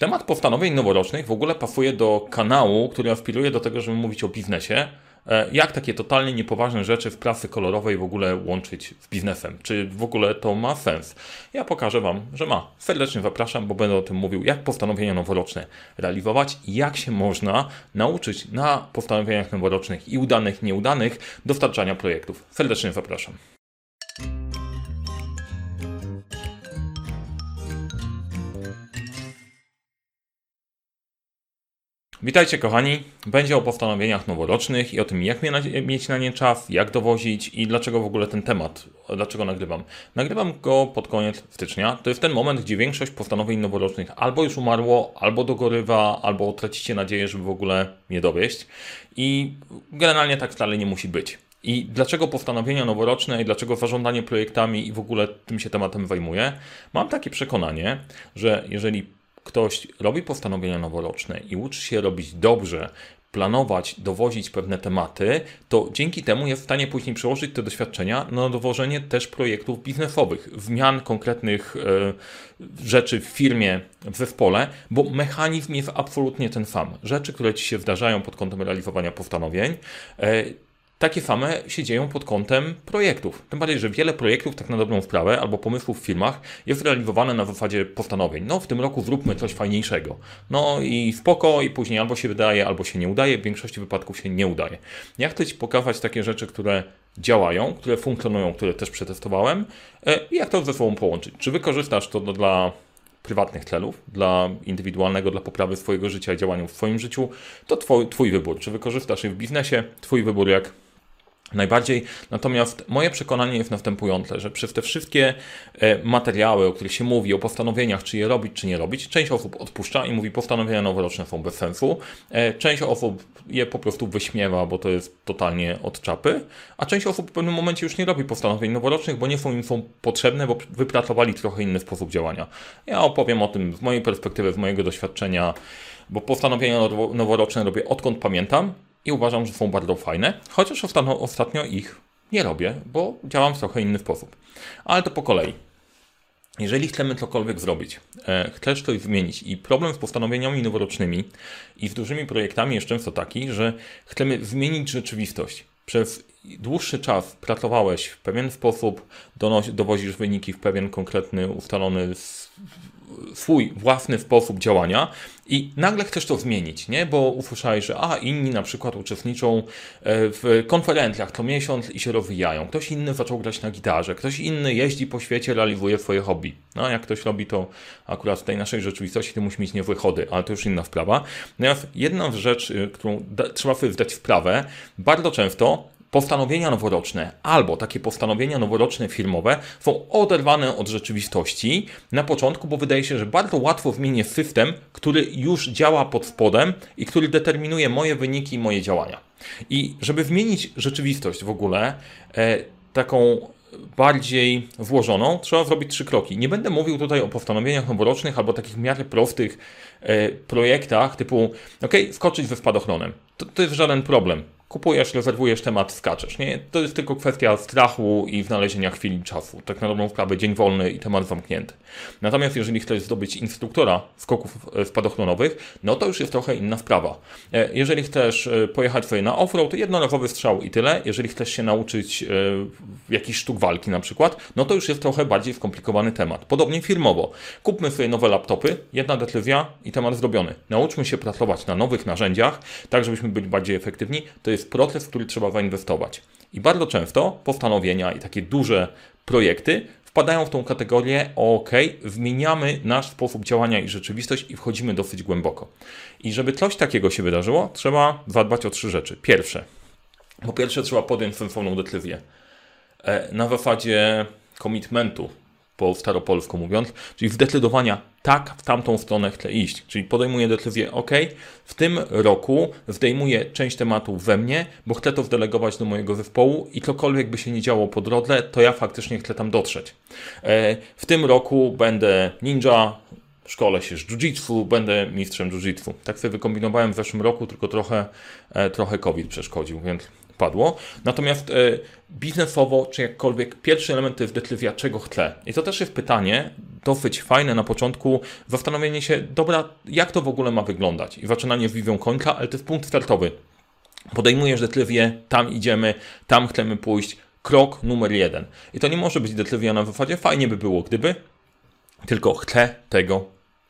temat postanowień noworocznych w ogóle pasuje do kanału, który aspiruje do tego, żeby mówić o biznesie, E, jak takie totalnie niepoważne rzeczy w prasy kolorowej w ogóle łączyć z biznesem? Czy w ogóle to ma sens? Ja pokażę Wam, że ma. Serdecznie zapraszam, bo będę o tym mówił, jak postanowienia noworoczne realizować i jak się można nauczyć na postanowieniach noworocznych i udanych, nieudanych dostarczania projektów. Serdecznie zapraszam. Witajcie kochani. Będzie o postanowieniach noworocznych i o tym, jak mieć na nie czas, jak dowozić i dlaczego w ogóle ten temat, dlaczego nagrywam. Nagrywam go pod koniec stycznia. To jest ten moment, gdzie większość postanowień noworocznych albo już umarło, albo dogorywa, albo tracicie nadzieję, żeby w ogóle nie dowieść. I generalnie tak wcale nie musi być. I dlaczego postanowienia noworoczne i dlaczego zarządzanie projektami i w ogóle tym się tematem zajmuję? Mam takie przekonanie, że jeżeli ktoś robi postanowienia noworoczne i uczy się robić dobrze, planować, dowozić pewne tematy, to dzięki temu jest w stanie później przełożyć te doświadczenia na dowożenie też projektów biznesowych, zmian konkretnych e, rzeczy w firmie, w zespole, bo mechanizm jest absolutnie ten sam. Rzeczy, które ci się zdarzają pod kątem realizowania postanowień, e, takie same się dzieją pod kątem projektów. Tym bardziej, że wiele projektów, tak na dobrą sprawę, albo pomysłów w firmach jest realizowane na zasadzie postanowień. No, w tym roku zróbmy coś fajniejszego. No i spoko, i później albo się wydaje, albo się nie udaje. W większości wypadków się nie udaje. Ja chcę Ci pokazać takie rzeczy, które działają, które funkcjonują, które też przetestowałem e, i jak to ze sobą połączyć. Czy wykorzystasz to dla prywatnych celów, dla indywidualnego, dla poprawy swojego życia i działania w Twoim życiu, to twój, twój wybór. Czy wykorzystasz je w biznesie, Twój wybór, jak najbardziej. Natomiast moje przekonanie jest następujące, że przez te wszystkie e, materiały, o których się mówi, o postanowieniach, czy je robić, czy nie robić, część osób odpuszcza i mówi, postanowienia noworoczne są bez sensu. E, część osób je po prostu wyśmiewa, bo to jest totalnie od czapy, a część osób w pewnym momencie już nie robi postanowień noworocznych, bo nie są im są potrzebne, bo wypracowali trochę inny sposób działania. Ja opowiem o tym z mojej perspektywy, z mojego doświadczenia, bo postanowienia noworoczne robię odkąd pamiętam i uważam, że są bardzo fajne, chociaż ostatnio, ostatnio ich nie robię, bo działam w trochę inny sposób. Ale to po kolei. Jeżeli chcemy cokolwiek zrobić, e, chcesz coś zmienić i problem z postanowieniami noworocznymi i z dużymi projektami jest często taki, że chcemy zmienić rzeczywistość. Przez dłuższy czas pracowałeś w pewien sposób, dowozisz wyniki w pewien konkretny, ustalony swój własny sposób działania i nagle chcesz to zmienić, nie? Bo usłyszałeś, że a inni na przykład uczestniczą e, w konferencjach co miesiąc i się rozwijają. Ktoś inny zaczął grać na gitarze, ktoś inny jeździ po świecie, realizuje swoje hobby. No, jak ktoś robi to akurat w tej naszej rzeczywistości, to musi mieć niezłe chody, ale to już inna sprawa. Natomiast jedna rzecz, y, którą trzeba sobie zdać sprawę, bardzo często postanowienia noworoczne albo takie postanowienia noworoczne firmowe są oderwane od rzeczywistości na początku, bo wydaje się, że bardzo łatwo zmienię system, który już działa pod spodem i który determinuje moje wyniki i moje działania. I żeby zmienić rzeczywistość w ogóle, e, taką bardziej włożoną, trzeba zrobić trzy kroki. Nie będę mówił tutaj o postanowieniach noworocznych albo takich w miarę prostych projektach typu, ok, skoczyć ze spadochronem. To, to jest żaden problem kupujesz, rezerwujesz temat, skaczesz. Nie? To jest tylko kwestia strachu i znalezienia chwili czasu. Tak na dobrą sprawę, dzień wolny i temat zamknięty. Natomiast jeżeli chcesz zdobyć instruktora skoków e, spadochronowych, no to już jest trochę inna sprawa. E, jeżeli chcesz e, pojechać sobie na offroad, jednorazowy strzał i tyle. Jeżeli chcesz się nauczyć jakichś sztuk walki na przykład, no to już jest trochę bardziej skomplikowany temat. Podobnie firmowo. Kupmy sobie nowe laptopy, jedna decyzja temat zrobiony. Nauczmy się pracować na nowych narzędziach, tak żebyśmy byli bardziej efektywni. To jest jest proces, w który trzeba zainwestować. I bardzo często postanowienia i takie duże projekty wpadają w tą kategorię, ok, zmieniamy nasz sposób działania i rzeczywistość i wchodzimy dosyć głęboko. I żeby coś takiego się wydarzyło, trzeba zadbać o trzy rzeczy. Pierwsze, po pierwsze trzeba podjąć sensowną decyzję. E, na zasadzie komitmentu, po staropolsku mówiąc, czyli zdecydowania tak, w tamtą stronę chcę iść. Czyli podejmuję decyzję, ok, w tym roku zdejmuję część tematów we mnie, bo chcę to zdelegować do mojego zespołu i cokolwiek by się nie działo po drodze, to ja faktycznie chcę tam dotrzeć. E, w tym roku będę ninja, szkole się z jiu-jitsu, będę mistrzem jiu-jitsu. Tak sobie wykombinowałem w zeszłym roku, tylko trochę, e, trochę COVID przeszkodził, więc padło. Natomiast e, biznesowo, czy jakkolwiek, pierwszy element to jest decyzja, czego chcę. I to też jest pytanie, dosyć fajne na początku, zastanowienie się, dobra, jak to w ogóle ma wyglądać? I zaczynanie z wizją końca, ale to jest punkt startowy. Podejmujesz decyzję, tam idziemy, tam chcemy pójść, krok numer jeden. I to nie może być decyzja na zasadzie, fajnie by było, gdyby, tylko chcę tego,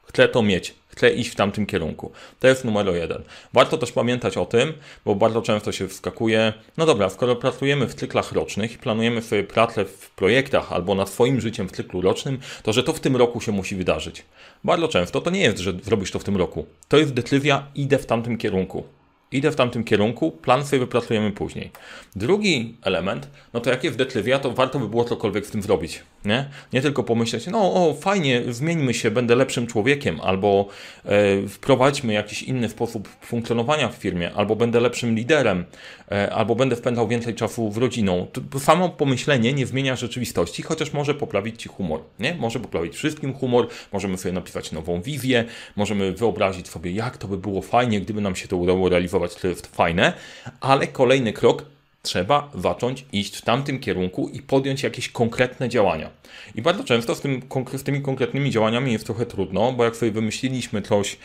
chcę to mieć, chcę iść w tamtym kierunku. To jest numer jeden. Warto też pamiętać o tym, bo bardzo często się wskakuje, no dobra, skoro pracujemy w cyklach rocznych i planujemy sobie pracę w projektach albo nad swoim życiem w cyklu rocznym, to że to w tym roku się musi wydarzyć. Bardzo często to nie jest, że zrobisz to w tym roku. To jest decyzja, idę w tamtym kierunku idę w tamtym kierunku, plan sobie wypracujemy później. Drugi element, no to jak jest decyzja, to warto by było cokolwiek z tym zrobić. Nie, nie tylko pomyśleć, no o, fajnie, zmieńmy się, będę lepszym człowiekiem, albo e, wprowadźmy jakiś inny sposób funkcjonowania w firmie, albo będę lepszym liderem, e, albo będę wpędzał więcej czasu w rodziną. To samo pomyślenie nie zmienia rzeczywistości, chociaż może poprawić Ci humor. Nie? Może poprawić wszystkim humor, możemy sobie napisać nową wizję, możemy wyobrazić sobie, jak to by było fajnie, gdyby nam się to udało realizować, to jest fajne, ale kolejny krok trzeba zacząć iść w tamtym kierunku i podjąć jakieś konkretne działania. I bardzo często z, tym, z tymi konkretnymi działaniami jest trochę trudno, bo jak sobie wymyśliliśmy coś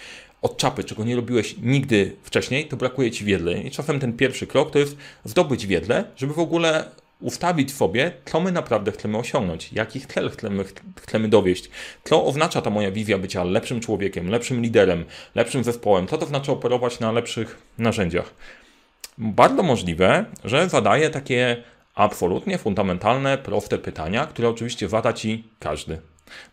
od czapy, czego nie robiłeś nigdy wcześniej, to brakuje ci wiedzy. I czasem ten pierwszy krok to jest zdobyć wiedzę, żeby w ogóle ustawić sobie, co my naprawdę chcemy osiągnąć, jakich cel chcemy, chcemy dowieść, co oznacza ta moja wizja bycia lepszym człowiekiem, lepszym liderem, lepszym zespołem, co to znaczy operować na lepszych narzędziach bardzo możliwe, że zadaje takie absolutnie fundamentalne, proste pytania, które oczywiście zada ci każdy.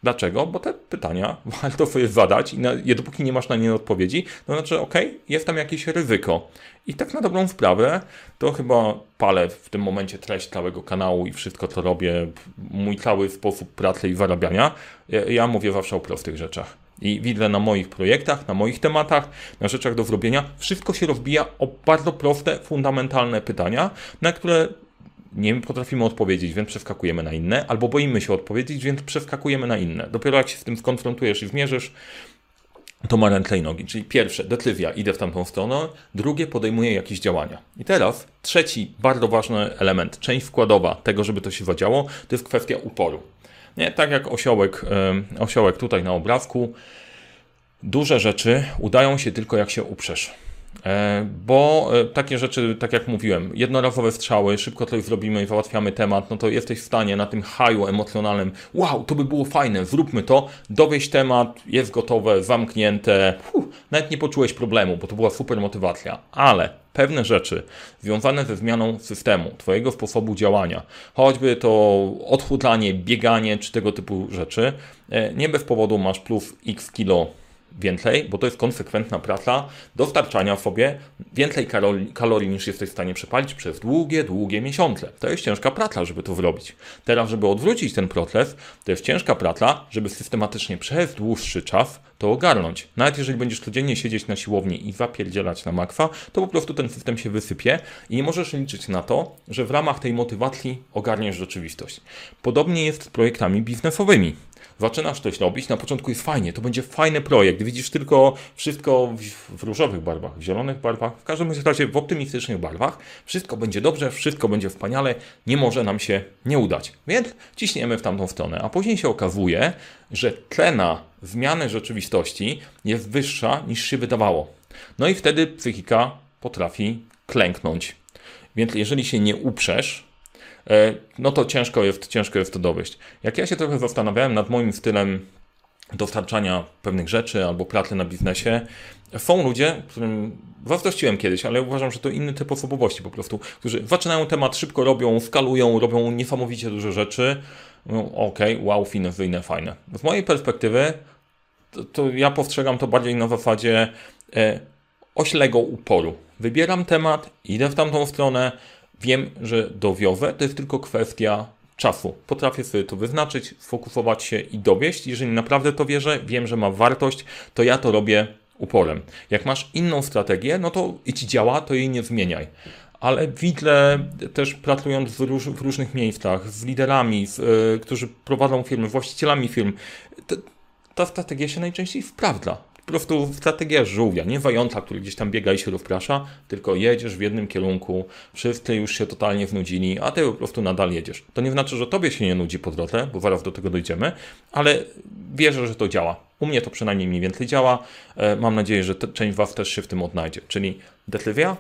Dlaczego? Bo te pytania warto sobie zadać i na, dopóki nie masz na nie odpowiedzi, to znaczy, ok, jest tam jakieś ryzyko. I tak na dobrą sprawę, to chyba palę w tym momencie treść całego kanału i wszystko, co robię, mój cały sposób pracy i zarabiania. Ja, ja mówię zawsze o prostych rzeczach. I widzę na moich projektach, na moich tematach, na rzeczach do zrobienia, wszystko się rozbija o bardzo proste, fundamentalne pytania, na które nie potrafimy odpowiedzieć, więc przeskakujemy na inne, albo boimy się odpowiedzieć, więc przeskakujemy na inne. Dopiero jak się z tym skonfrontujesz i zmierzysz, to ma ręce i nogi. Czyli pierwsze, decyzja, idę w tamtą stronę, drugie, podejmuję jakieś działania. I teraz trzeci, bardzo ważny element, część wkładowa tego, żeby to się zadziało, to jest kwestia uporu. Nie, tak jak osiołek, osiołek tutaj na obrazku, duże rzeczy udają się tylko jak się uprzesz. E, bo e, takie rzeczy, tak jak mówiłem, jednorazowe strzały, szybko coś zrobimy i załatwiamy temat, no to jesteś w stanie na tym haju emocjonalnym, wow, to by było fajne, zróbmy to, dowieść temat, jest gotowe, zamknięte, Uf, nawet nie poczułeś problemu, bo to była super motywacja, ale pewne rzeczy związane ze zmianą systemu, Twojego sposobu działania, choćby to odchudzanie, bieganie czy tego typu rzeczy, e, nie bez powodu masz plus x kilo więcej, bo to jest konsekwentna praca dostarczania sobie więcej kalorii, niż jesteś w stanie przepalić przez długie, długie miesiące. To jest ciężka praca, żeby to zrobić. Teraz, żeby odwrócić ten proces, to jest ciężka praca, żeby systematycznie przez dłuższy czas to ogarnąć. Nawet jeżeli będziesz codziennie siedzieć na siłowni i zapierdzielać na makwa, to po prostu ten system się wysypie i nie możesz liczyć na to, że w ramach tej motywacji ogarniesz rzeczywistość. Podobnie jest z projektami biznesowymi zaczynasz coś robić, na początku jest fajnie, to będzie fajny projekt, widzisz tylko wszystko w, w różowych barwach, w zielonych barwach, w każdym razie w optymistycznych barwach, wszystko będzie dobrze, wszystko będzie wspaniale, nie może nam się nie udać. Więc ciśniemy w tamtą stronę, a później się okazuje, że cena zmiany rzeczywistości jest wyższa niż się wydawało. No i wtedy psychika potrafi klęknąć. Więc jeżeli się nie uprzesz, no to ciężko jest, ciężko jest to dowieść. Jak ja się trochę zastanawiałem nad moim stylem dostarczania pewnych rzeczy albo pracy na biznesie, są ludzie, którym zazdrościłem kiedyś, ale uważam, że to inny typ osobowości po prostu, którzy zaczynają temat, szybko robią, skalują, robią niesamowicie duże rzeczy. No, Okej, okay, wow, fajne, fajne. Z mojej perspektywy to, to ja postrzegam to bardziej na zasadzie e, oślego uporu. Wybieram temat, idę w tamtą stronę, Wiem, że dowiozę, to jest tylko kwestia czasu. Potrafię sobie to wyznaczyć, sfokusować się i dowieść. Jeżeli naprawdę to wierzę, wiem, że ma wartość, to ja to robię uporem. Jak masz inną strategię, no to i ci działa, to jej nie zmieniaj. Ale widzę też pracując w, róż, w różnych miejscach, z liderami, z, y, którzy prowadzą firmy, właścicielami firm, ta strategia się najczęściej sprawdza. Po prostu strategia żółwia, nie wajątla, który gdzieś tam biega i się rozprasza, tylko jedziesz w jednym kierunku, wszyscy już się totalnie wnudzili, a ty po prostu nadal jedziesz. To nie znaczy, że tobie się nie nudzi po drodze, bo zaraz do tego dojdziemy, ale wierzę, że to działa. U mnie to przynajmniej mniej więcej działa. E, mam nadzieję, że część was też się w tym odnajdzie. Czyli decyzja,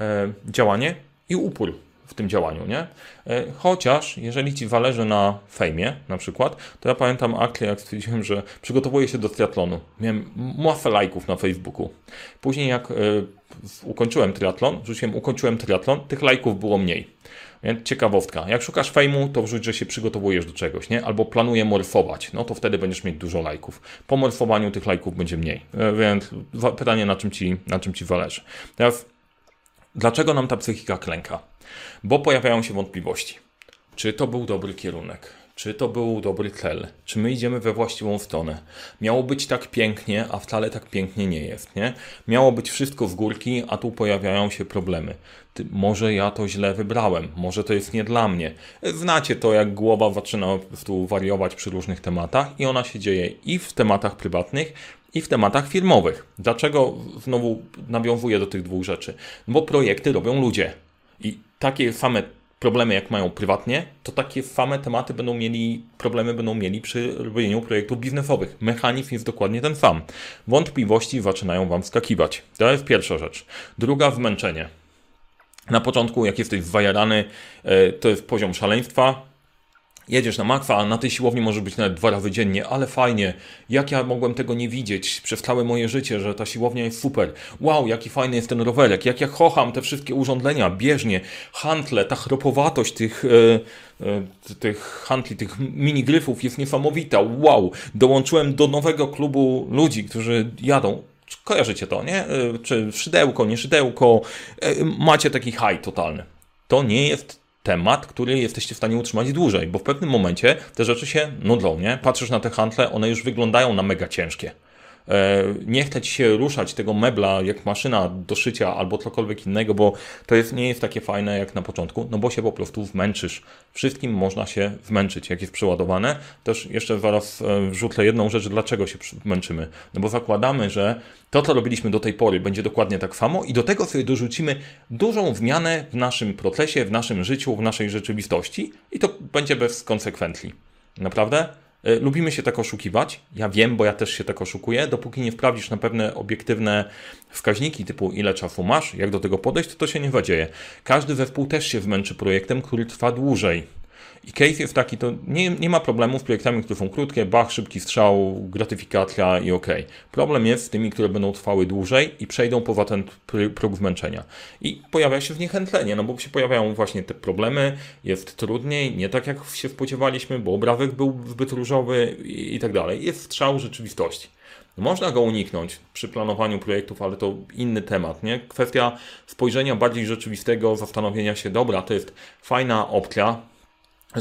e, działanie i upór w tym działaniu, nie? E, chociaż, jeżeli ci zależy na fejmie, na przykład, to ja pamiętam akcję, jak stwierdziłem, że przygotowuję się do triatlonu. Miałem masę lajków na Facebooku. Później, jak y, ukończyłem triatlon, wrzuciłem, ukończyłem triatlon, tych lajków było mniej. Ciekawostka. Jak szukasz fejmu, to wrzuć, że się przygotowujesz do czegoś, nie? Albo planuję morfować, no to wtedy będziesz mieć dużo lajków. Po morfowaniu tych lajków będzie mniej. E, więc pytanie, na czym ci, na czym ci zależy. Teraz, dlaczego nam ta psychika klęka? Bo pojawiają się wątpliwości. Czy to był dobry kierunek? Czy to był dobry cel? Czy my idziemy we właściwą stronę? Miało być tak pięknie, a wcale tak pięknie nie jest, nie? Miało być wszystko w górki, a tu pojawiają się problemy. Ty, może ja to źle wybrałem, może to jest nie dla mnie. Znacie to, jak głowa zaczyna tu wariować przy różnych tematach i ona się dzieje i w tematach prywatnych, i w tematach firmowych. Dlaczego znowu nawiązuję do tych dwóch rzeczy? Bo projekty robią ludzie. I takie same problemy, jak mają prywatnie, to takie same tematy będą mieli, problemy będą mieli przy robieniu projektów biznesowych. Mechanizm jest dokładnie ten sam. Wątpliwości zaczynają Wam skakiwać. To jest pierwsza rzecz. Druga, zmęczenie. Na początku, jak jesteś zwajarany, e, to jest poziom szaleństwa, Jedziesz na makwa, a na tej siłowni może być nawet dwa razy dziennie, ale fajnie. Jak ja mogłem tego nie widzieć przez całe moje życie, że ta siłownia jest super. Wow, jaki fajny jest ten rowerek. Jak ja kocham te wszystkie urządzenia, bieżnie, hantle, ta chropowatość tych, e, e, tych hantli, tych minigryfów jest niesamowita. Wow, dołączyłem do nowego klubu ludzi, którzy jadą. Kojarzycie to, nie? E, czy szydełko, nie szydełko. E, macie taki high totalny. To nie jest temat, który jesteście w stanie utrzymać dłużej, bo w pewnym momencie te rzeczy się nudzą, nie? Patrzysz na te handle, one już wyglądają na mega ciężkie. E, nie chce ci się ruszać tego mebla jak maszyna do szycia albo cokolwiek innego, bo to jest, nie jest takie fajne jak na początku, no bo się po prostu zmęczysz. Wszystkim można się zmęczyć, jak jest przeładowane. Też jeszcze zaraz e, wrzucę jedną rzecz, dlaczego się męczymy. No bo zakładamy, że to, co robiliśmy do tej pory, będzie dokładnie tak samo i do tego sobie dorzucimy dużą zmianę w naszym procesie, w naszym życiu, w naszej rzeczywistości i to będzie bez konsekwencji. Naprawdę? E, lubimy się tak oszukiwać. Ja wiem, bo ja też się tak oszukuję. Dopóki nie wprawdzisz na pewne obiektywne wskaźniki, typu ile czasu masz, jak do tego podejść, to to się nie zadzieje. Każdy zespół też się zmęczy projektem, który trwa dłużej. I case jest taki, to nie, nie ma problemu z projektami, które są krótkie, bach, szybki strzał, gratyfikacja i ok. Problem jest z tymi, które będą trwały dłużej i przejdą poza ten próg zmęczenia. I pojawia się zniechętlenie, no bo się pojawiają właśnie te problemy, jest trudniej, nie tak jak się spodziewaliśmy, bo obrazek był zbyt różowy i, i tak dalej. Jest strzał rzeczywistości. Można go uniknąć przy planowaniu projektów, ale to inny temat, nie? Kwestia spojrzenia bardziej rzeczywistego, zastanowienia się, dobra, to jest fajna opcja,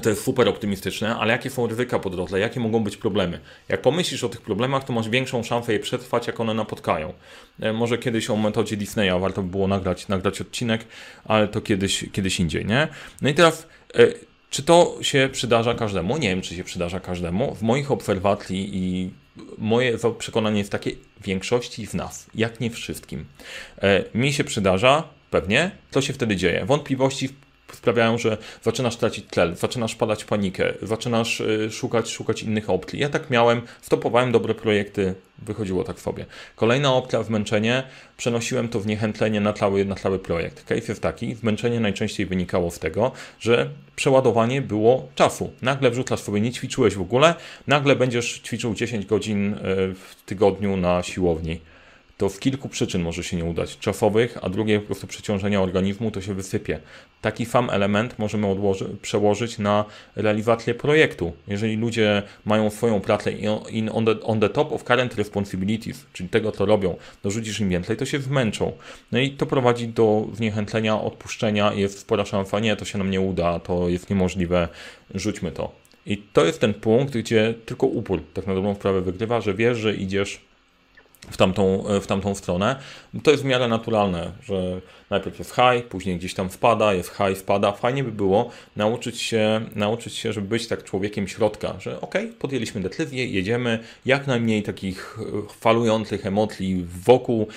to jest super optymistyczne, ale jakie są ryzyka po drodze, jakie mogą być problemy? Jak pomyślisz o tych problemach, to masz większą szansę je przetrwać, jak one napotkają. E, może kiedyś o metodzie Disneya warto by było nagrać, nagrać odcinek, ale to kiedyś, kiedyś indziej, nie? No i teraz, e, czy to się przydarza każdemu? Nie wiem, czy się przydarza każdemu. W moich obserwacji i moje przekonanie jest takie, większości z nas, jak nie wszystkim. E, mi się przydarza, pewnie, co się wtedy dzieje? Wątpliwości sprawiają, że zaczynasz tracić tlel, zaczynasz padać panikę, zaczynasz y, szukać, szukać innych opcji. Ja tak miałem, stopowałem dobre projekty, wychodziło tak sobie. Kolejna opcja, zmęczenie, przenosiłem to w niechętlenie na cały, na cały projekt. Case jest taki, zmęczenie najczęściej wynikało z tego, że przeładowanie było czasu. Nagle wrzucasz sobie, nie ćwiczyłeś w ogóle, nagle będziesz ćwiczył 10 godzin y, w tygodniu na siłowni to z kilku przyczyn może się nie udać. Czasowych, a drugie po prostu przeciążenia organizmu to się wysypie. Taki sam element możemy odłoży, przełożyć na realizację projektu. Jeżeli ludzie mają swoją pracę in on, the, on the top of current responsibilities, czyli tego, co robią, dorzucisz im więcej, to się zmęczą. No i to prowadzi do zniechętlenia, odpuszczenia. Jest spora szansa, nie, to się nam nie uda, to jest niemożliwe, rzućmy to. I to jest ten punkt, gdzie tylko upór tak na dobrą sprawę wygrywa, że wiesz, że idziesz w tamtą, w tamtą stronę. To jest w miarę naturalne, że najpierw jest high, później gdzieś tam wpada, jest high, spada. Fajnie by było nauczyć się, nauczyć się żeby być tak człowiekiem środka, że ok, podjęliśmy decyzję, jedziemy, jak najmniej takich falujących emocji wokół,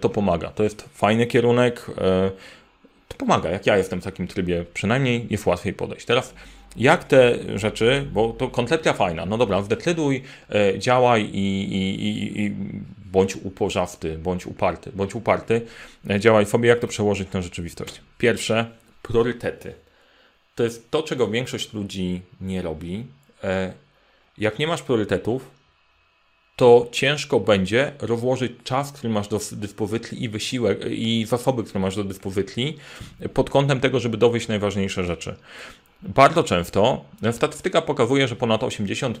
to pomaga. To jest fajny kierunek, to pomaga. Jak ja jestem w takim trybie, przynajmniej jest łatwiej podejść. Teraz jak te rzeczy, bo to koncepcja fajna, no dobra, zdecyduj, e, działaj i, i, i, i bądź upożawty, bądź uparty, bądź uparty, e, działaj sobie, jak to przełożyć na rzeczywistość. Pierwsze, priorytety. To jest to, czego większość ludzi nie robi. E, jak nie masz priorytetów, to ciężko będzie rozłożyć czas, który masz do dyspozycji i wysiłek i zasoby, które masz do dyspozycji pod kątem tego, żeby dowieść najważniejsze rzeczy. Bardzo często statystyka pokazuje, że ponad 80%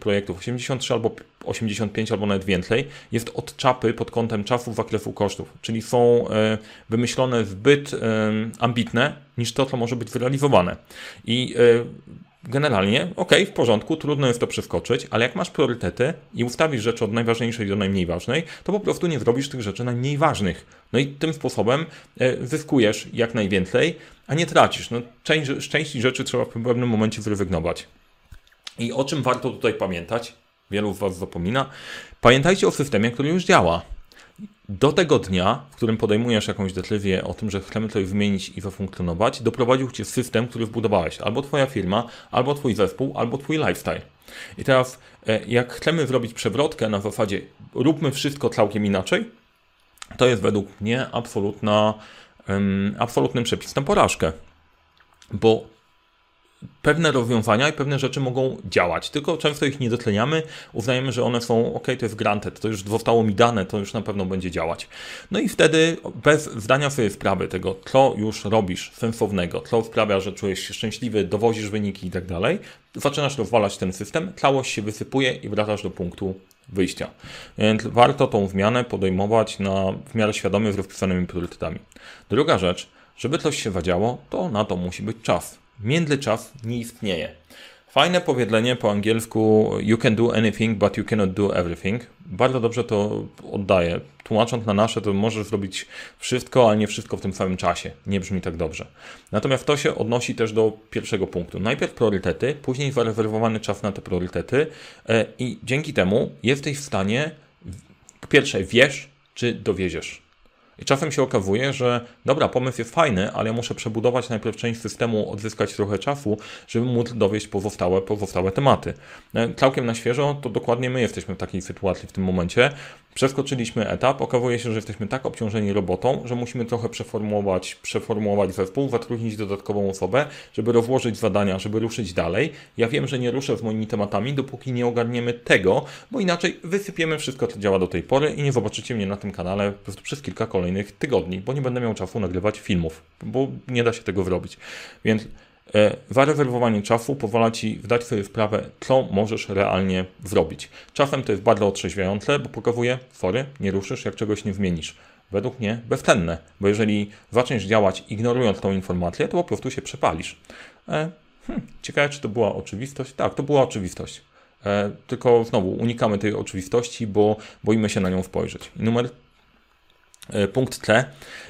projektów, 83 albo 85 albo nawet więcej, jest od czapy pod kątem czasu zakresu kosztów, czyli są e, wymyślone zbyt e, ambitne niż to, co może być zrealizowane. I e, generalnie, ok, w porządku, trudno jest to przeskoczyć, ale jak masz priorytety i ustawisz rzeczy od najważniejszej do najmniej ważnej, to po prostu nie zrobisz tych rzeczy najmniej ważnych. No i tym sposobem e, zyskujesz jak najwięcej, a nie tracisz. No, część, z części rzeczy trzeba w pewnym momencie zrezygnować. I o czym warto tutaj pamiętać? Wielu z Was zapomina. Pamiętajcie o systemie, który już działa do tego dnia, w którym podejmujesz jakąś decyzję o tym, że chcemy coś wymienić i zafunkcjonować, doprowadził cię system, który wbudowałeś. Albo twoja firma, albo twój zespół, albo twój lifestyle. I teraz, e, jak chcemy zrobić przewrotkę na zasadzie róbmy wszystko całkiem inaczej, to jest według mnie absolutna, um, absolutny przepis na porażkę. Bo pewne rozwiązania i pewne rzeczy mogą działać, tylko często ich nie doceniamy, uznajemy, że one są ok, to jest granted, to już zostało mi dane, to już na pewno będzie działać. No i wtedy bez zdania sobie sprawy tego, co już robisz sensownego, co sprawia, że czujesz się szczęśliwy, dowozisz wyniki i tak dalej, zaczynasz rozwalać ten system, całość się wysypuje i wracasz do punktu wyjścia. Więc warto tą zmianę podejmować na, w miarę świadomie z rozpisanymi priorytetami. Druga rzecz, żeby coś się zadziało, to na to musi być czas międzyczas nie istnieje. Fajne powiedzenie po angielsku You can do anything, but you cannot do everything. Bardzo dobrze to oddaję. Tłumacząc na nasze, to możesz zrobić wszystko, ale nie wszystko w tym samym czasie. Nie brzmi tak dobrze. Natomiast to się odnosi też do pierwszego punktu. Najpierw priorytety, później zarezerwowany czas na te priorytety e, i dzięki temu jesteś w stanie, po pierwsze, wiesz, czy dowieziesz i czasem się okazuje, że dobra, pomysł jest fajny, ale ja muszę przebudować najpierw część systemu, odzyskać trochę czasu, żeby móc dowieść pozostałe, pozostałe tematy. E, całkiem na świeżo, to dokładnie my jesteśmy w takiej sytuacji w tym momencie. Przeskoczyliśmy etap, okazuje się, że jesteśmy tak obciążeni robotą, że musimy trochę przeformułować, przeformułować zespół, zatrudnić dodatkową osobę, żeby rozłożyć zadania, żeby ruszyć dalej. Ja wiem, że nie ruszę z moimi tematami, dopóki nie ogarniemy tego, bo inaczej wysypiemy wszystko, co działa do tej pory i nie zobaczycie mnie na tym kanale przez kilka kolejnych tygodni, bo nie będę miał czasu nagrywać filmów, bo nie da się tego zrobić. Więc E, zarezerwowanie czasu pozwala Ci zdać sobie sprawę, co możesz realnie zrobić. Czasem to jest bardzo otrzeźwiające, bo pokazuje, sorry, nie ruszysz, jak czegoś nie zmienisz. Według mnie bezcenne, bo jeżeli zaczniesz działać ignorując tą informację, to po prostu się przepalisz. E, hmm, ciekawe, czy to była oczywistość? Tak, to była oczywistość. E, tylko znowu unikamy tej oczywistości, bo boimy się na nią spojrzeć. numer punkt C.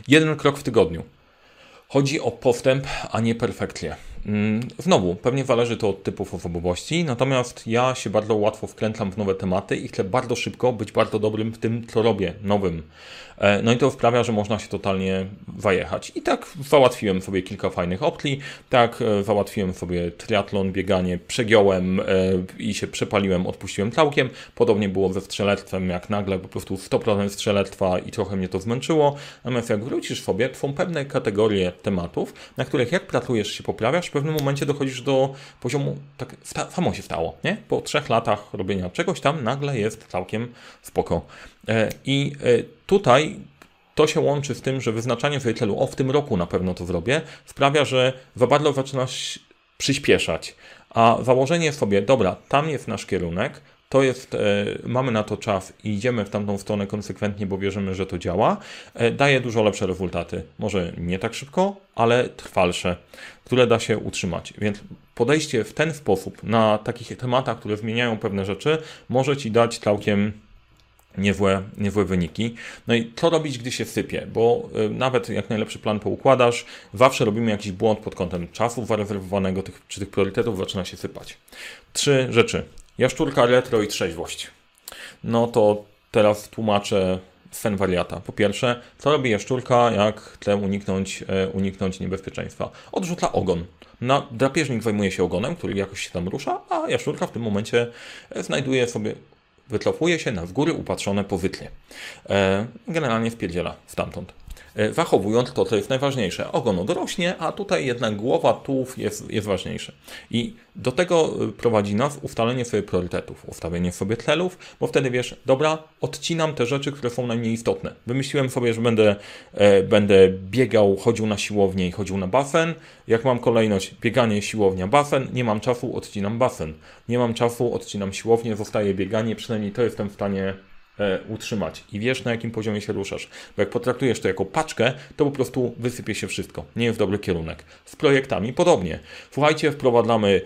Jeden krok w tygodniu. Chodzi o postęp, a nie perfekcję. Mm, znowu, pewnie zależy to od typów osobowości, natomiast ja się bardzo łatwo wkręcam w nowe tematy i chcę bardzo szybko być bardzo dobrym w tym, co robię, nowym. E, no i to sprawia, że można się totalnie zajechać. I tak załatwiłem sobie kilka fajnych opcji, tak e, załatwiłem sobie triatlon, bieganie, przegiąłem e, i się przepaliłem, odpuściłem całkiem. Podobnie było ze strzelectwem, jak nagle po prostu 100% strzelectwa i trochę mnie to zmęczyło. Natomiast jak wrócisz sobie, są pewne kategorie tematów, na których jak pracujesz się poprawiasz, pewnym momencie dochodzisz do poziomu, tak samo się stało, nie? Po trzech latach robienia czegoś tam nagle jest całkiem spoko. I tutaj to się łączy z tym, że wyznaczanie sobie celu, o w tym roku na pewno to zrobię, sprawia, że za bardzo zaczynasz przyspieszać. A założenie sobie, dobra, tam jest nasz kierunek, to jest, e, mamy na to czas i idziemy w tamtą stronę konsekwentnie, bo wierzymy, że to działa, e, daje dużo lepsze rezultaty. Może nie tak szybko, ale trwalsze, które da się utrzymać. Więc podejście w ten sposób na takich tematach, które zmieniają pewne rzeczy, może Ci dać całkiem niezłe, niezłe wyniki. No i co robić, gdy się sypie? Bo y, nawet jak najlepszy plan poukładasz, zawsze robimy jakiś błąd pod kątem czasu zarezerwowanego tych, czy tych priorytetów zaczyna się sypać. Trzy rzeczy. Jaszczurka, retro i trzeźwość. No to teraz tłumaczę sen wariata. Po pierwsze, co robi jaszczurka, jak chce uniknąć, e, uniknąć niebezpieczeństwa? Odrzuca ogon. Na, drapieżnik zajmuje się ogonem, który jakoś się tam rusza, a jaszczurka w tym momencie e, znajduje sobie wycofuje się na w góry upatrzone powytlie. E, generalnie wpierdziela stamtąd. E, zachowując to, co jest najważniejsze. Ogon odrośnie, a tutaj jednak głowa, tułów jest, jest ważniejsze. I do tego e, prowadzi nas ustalenie sobie priorytetów, ustawienie sobie celów, bo wtedy wiesz, dobra, odcinam te rzeczy, które są najmniej istotne. Wymyśliłem sobie, że będę, e, będę biegał, chodził na siłownię i chodził na basen. Jak mam kolejność bieganie, siłownia, basen, nie mam czasu, odcinam basen. Nie mam czasu, odcinam siłownię, zostaje bieganie, przynajmniej to jestem w stanie E, utrzymać i wiesz na jakim poziomie się ruszasz. Bo jak potraktujesz to jako paczkę, to po prostu wysypie się wszystko. Nie jest dobry kierunek. Z projektami podobnie. Słuchajcie, wprowadzamy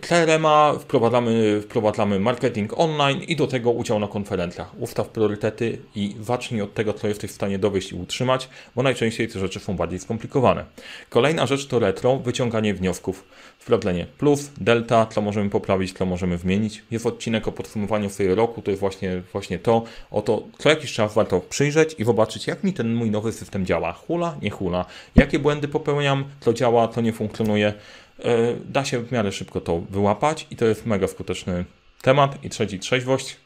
CRM-a, e, wprowadzamy, wprowadzamy marketing online i do tego udział na konferencjach. Ustaw priorytety i zacznij od tego, co jesteś w stanie dowieść i utrzymać, bo najczęściej te rzeczy są bardziej skomplikowane. Kolejna rzecz to retro, wyciąganie wniosków. Sprawdzenie plus, delta, co możemy poprawić, co możemy zmienić. Jest odcinek o podsumowaniu swojego roku, to jest właśnie, właśnie to, oto co jakiś czas warto przyjrzeć i zobaczyć, jak mi ten mój nowy system działa. Hula, nie hula, jakie błędy popełniam, co działa, co nie funkcjonuje. E, da się w miarę szybko to wyłapać i to jest mega skuteczny temat. I trzeci, trzeźwość.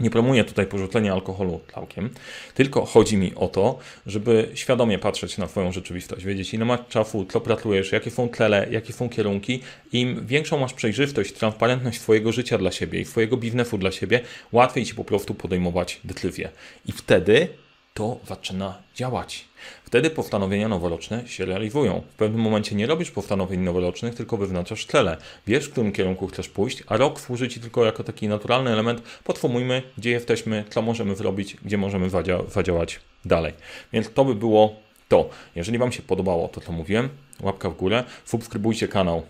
Nie promuję tutaj porzucenia alkoholu całkiem, tylko chodzi mi o to, żeby świadomie patrzeć na Twoją rzeczywistość, wiedzieć ile masz czasu, co pracujesz, jakie są cele, jakie są kierunki. Im większą masz przejrzystość, transparentność swojego życia dla siebie i swojego biznesu dla siebie, łatwiej Ci po prostu podejmować decyzje. I wtedy to zaczyna działać. Wtedy postanowienia noworoczne się realizują. W pewnym momencie nie robisz postanowień noworocznych, tylko wyznaczasz cele. Wiesz, w którym kierunku chcesz pójść, a rok służy Ci tylko jako taki naturalny element. Podsumujmy, gdzie jesteśmy, co możemy zrobić, gdzie możemy zadzia zadziałać dalej. Więc to by było to. Jeżeli Wam się podobało to, co mówiłem, łapka w górę, subskrybujcie kanał,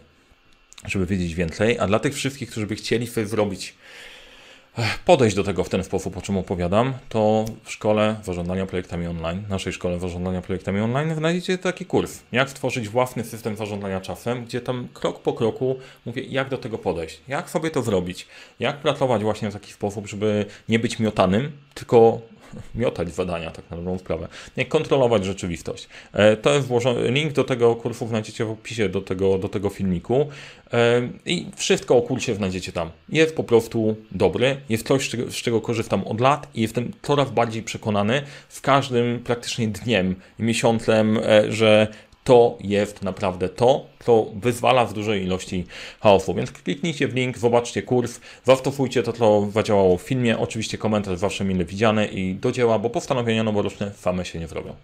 żeby wiedzieć więcej. A dla tych wszystkich, którzy by chcieli sobie zrobić podejść do tego w ten sposób, o czym opowiadam, to w szkole zarządzania projektami online, naszej szkole zarządzania projektami online, znajdziecie taki kurs, jak stworzyć własny system zarządzania czasem, gdzie tam krok po kroku mówię, jak do tego podejść, jak sobie to zrobić, jak pracować właśnie w taki sposób, żeby nie być miotanym, tylko miotać zadania, tak na dobrą sprawę. Nie kontrolować rzeczywistość. E, to jest włożony, link do tego kursu znajdziecie w opisie do tego, do tego filmiku e, i wszystko o kursie znajdziecie tam. Jest po prostu dobry, jest coś, z czego, korzystam od lat i jestem coraz bardziej przekonany z każdym praktycznie dniem miesiącem, e, że to jest naprawdę to, co wyzwala w dużej ilości chaosu. Więc kliknijcie w link, zobaczcie kurs, zastosujcie to, co zadziałało w filmie. Oczywiście komentarz zawsze mile widziany i do dzieła, bo postanowienia noworoczne same się nie zrobią.